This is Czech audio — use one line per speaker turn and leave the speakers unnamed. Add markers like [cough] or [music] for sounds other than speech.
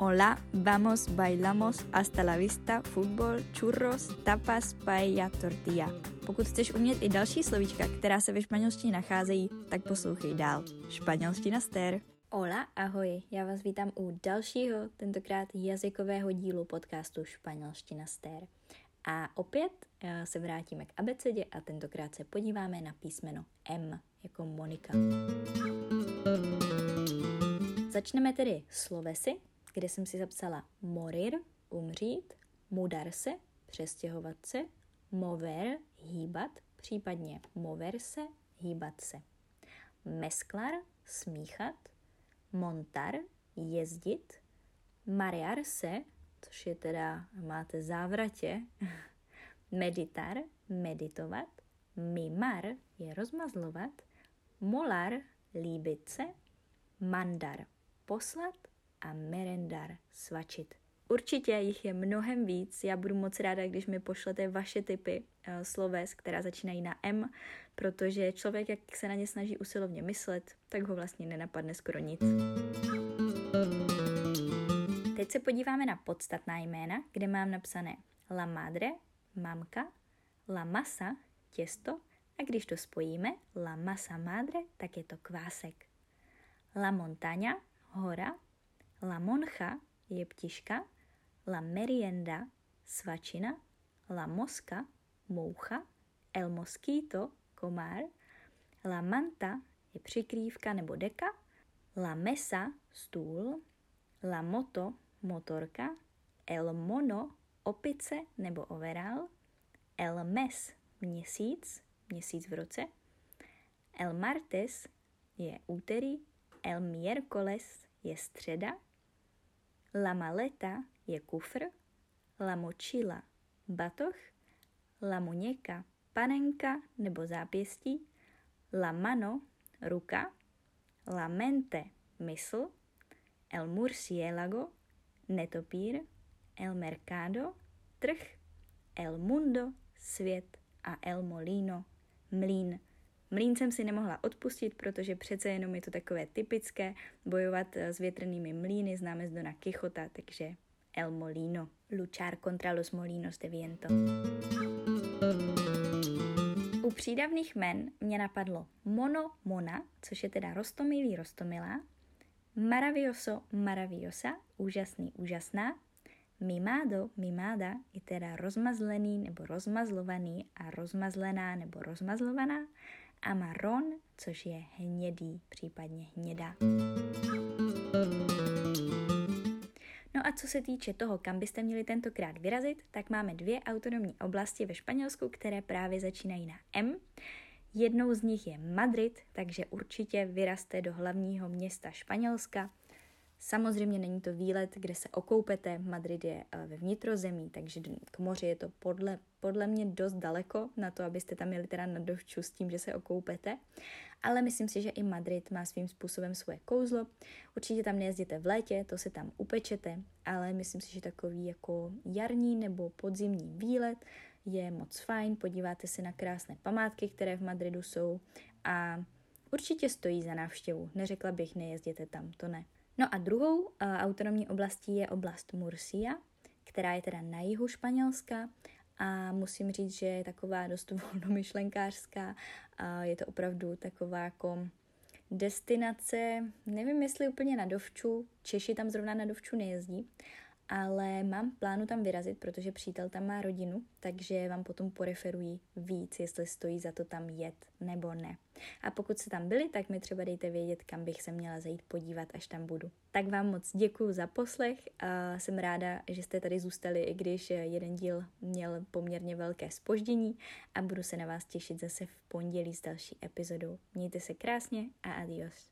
Hola, vamos, bailamos, hasta la vista, fútbol, churros, tapas, paella, tortilla. Pokud chceš umět i další slovíčka, která se ve španělštině nacházejí, tak poslouchej dál. Španělština stér. Hola, ahoj, já vás vítám u dalšího, tentokrát jazykového dílu podcastu Španělština stér. A opět eh, se vrátíme k abecedě a tentokrát se podíváme na písmeno M, jako Monika. Začneme tedy slovesy, kde jsem si zapsala morir, umřít, mudar se, přestěhovat se, mover, hýbat, případně mover se, hýbat se. Mesklar, smíchat, montar, jezdit, marear se, což je teda, máte závratě, [laughs] meditar, meditovat, mimar je rozmazlovat, molar, líbit se, mandar, poslat a merendar, svačit. Určitě jich je mnohem víc. Já budu moc ráda, když mi pošlete vaše typy uh, sloves, která začínají na M, protože člověk, jak se na ně snaží usilovně myslet, tak ho vlastně nenapadne skoro nic. Teď se podíváme na podstatná jména, kde mám napsané la madre, mamka, la masa, těsto, a když to spojíme, la masa madre, tak je to kvásek. La montaña, hora, La monja je ptiška, la merienda svačina, la mosca moucha, el mosquito komár, la manta je přikrývka nebo deka, la mesa stůl, la moto motorka, el mono opice nebo overál, el mes měsíc, měsíc v roce, el martes je úterý, el miércoles je středa, La maleta je kufr, la mochila batoh, la muñeca panenka nebo zápěstí, la mano ruka, la mente mysl, el murciélago netopír, el mercado trh, el mundo svět a el molino mlín. Mlín jsem si nemohla odpustit, protože přece jenom je to takové typické bojovat eh, s větrnými mlíny, známe z Dona Quixota, takže El Molino, luchar contra los molinos de viento. U přídavných men mě napadlo mono, mona, což je teda rostomilý, rostomilá, maravilloso, maravillosa, úžasný, úžasná, mimado, mimáda je teda rozmazlený nebo rozmazlovaný a rozmazlená nebo rozmazlovaná a marron, což je hnědý, případně hnědá. No a co se týče toho, kam byste měli tentokrát vyrazit, tak máme dvě autonomní oblasti ve Španělsku, které právě začínají na M. Jednou z nich je Madrid, takže určitě vyrazte do hlavního města Španělska. Samozřejmě není to výlet, kde se okoupete. Madrid je eh, ve vnitrozemí, takže k moři je to podle, podle mě dost daleko na to, abyste tam měli teda na dovču s tím, že se okoupete. Ale myslím si, že i Madrid má svým způsobem svoje kouzlo. Určitě tam nejezdíte v létě, to se tam upečete, ale myslím si, že takový jako jarní nebo podzimní výlet je moc fajn. Podíváte se na krásné památky, které v Madridu jsou a určitě stojí za návštěvu. Neřekla bych, nejezděte tam, to ne. No a druhou uh, autonomní oblastí je oblast Murcia, která je teda na jihu Španělska. A musím říct, že je taková dost [laughs] volnomyšlenkářská. A je to opravdu taková jako destinace, nevím jestli úplně na dovču, Češi tam zrovna na dovču nejezdí, ale mám plánu tam vyrazit, protože přítel tam má rodinu, takže vám potom poreferují víc, jestli stojí za to tam jet nebo ne. A pokud se tam byli, tak mi třeba dejte vědět, kam bych se měla zajít podívat, až tam budu. Tak vám moc děkuji za poslech a jsem ráda, že jste tady zůstali, i když jeden díl měl poměrně velké spoždění a budu se na vás těšit zase v pondělí s další epizodou. Mějte se krásně a adios.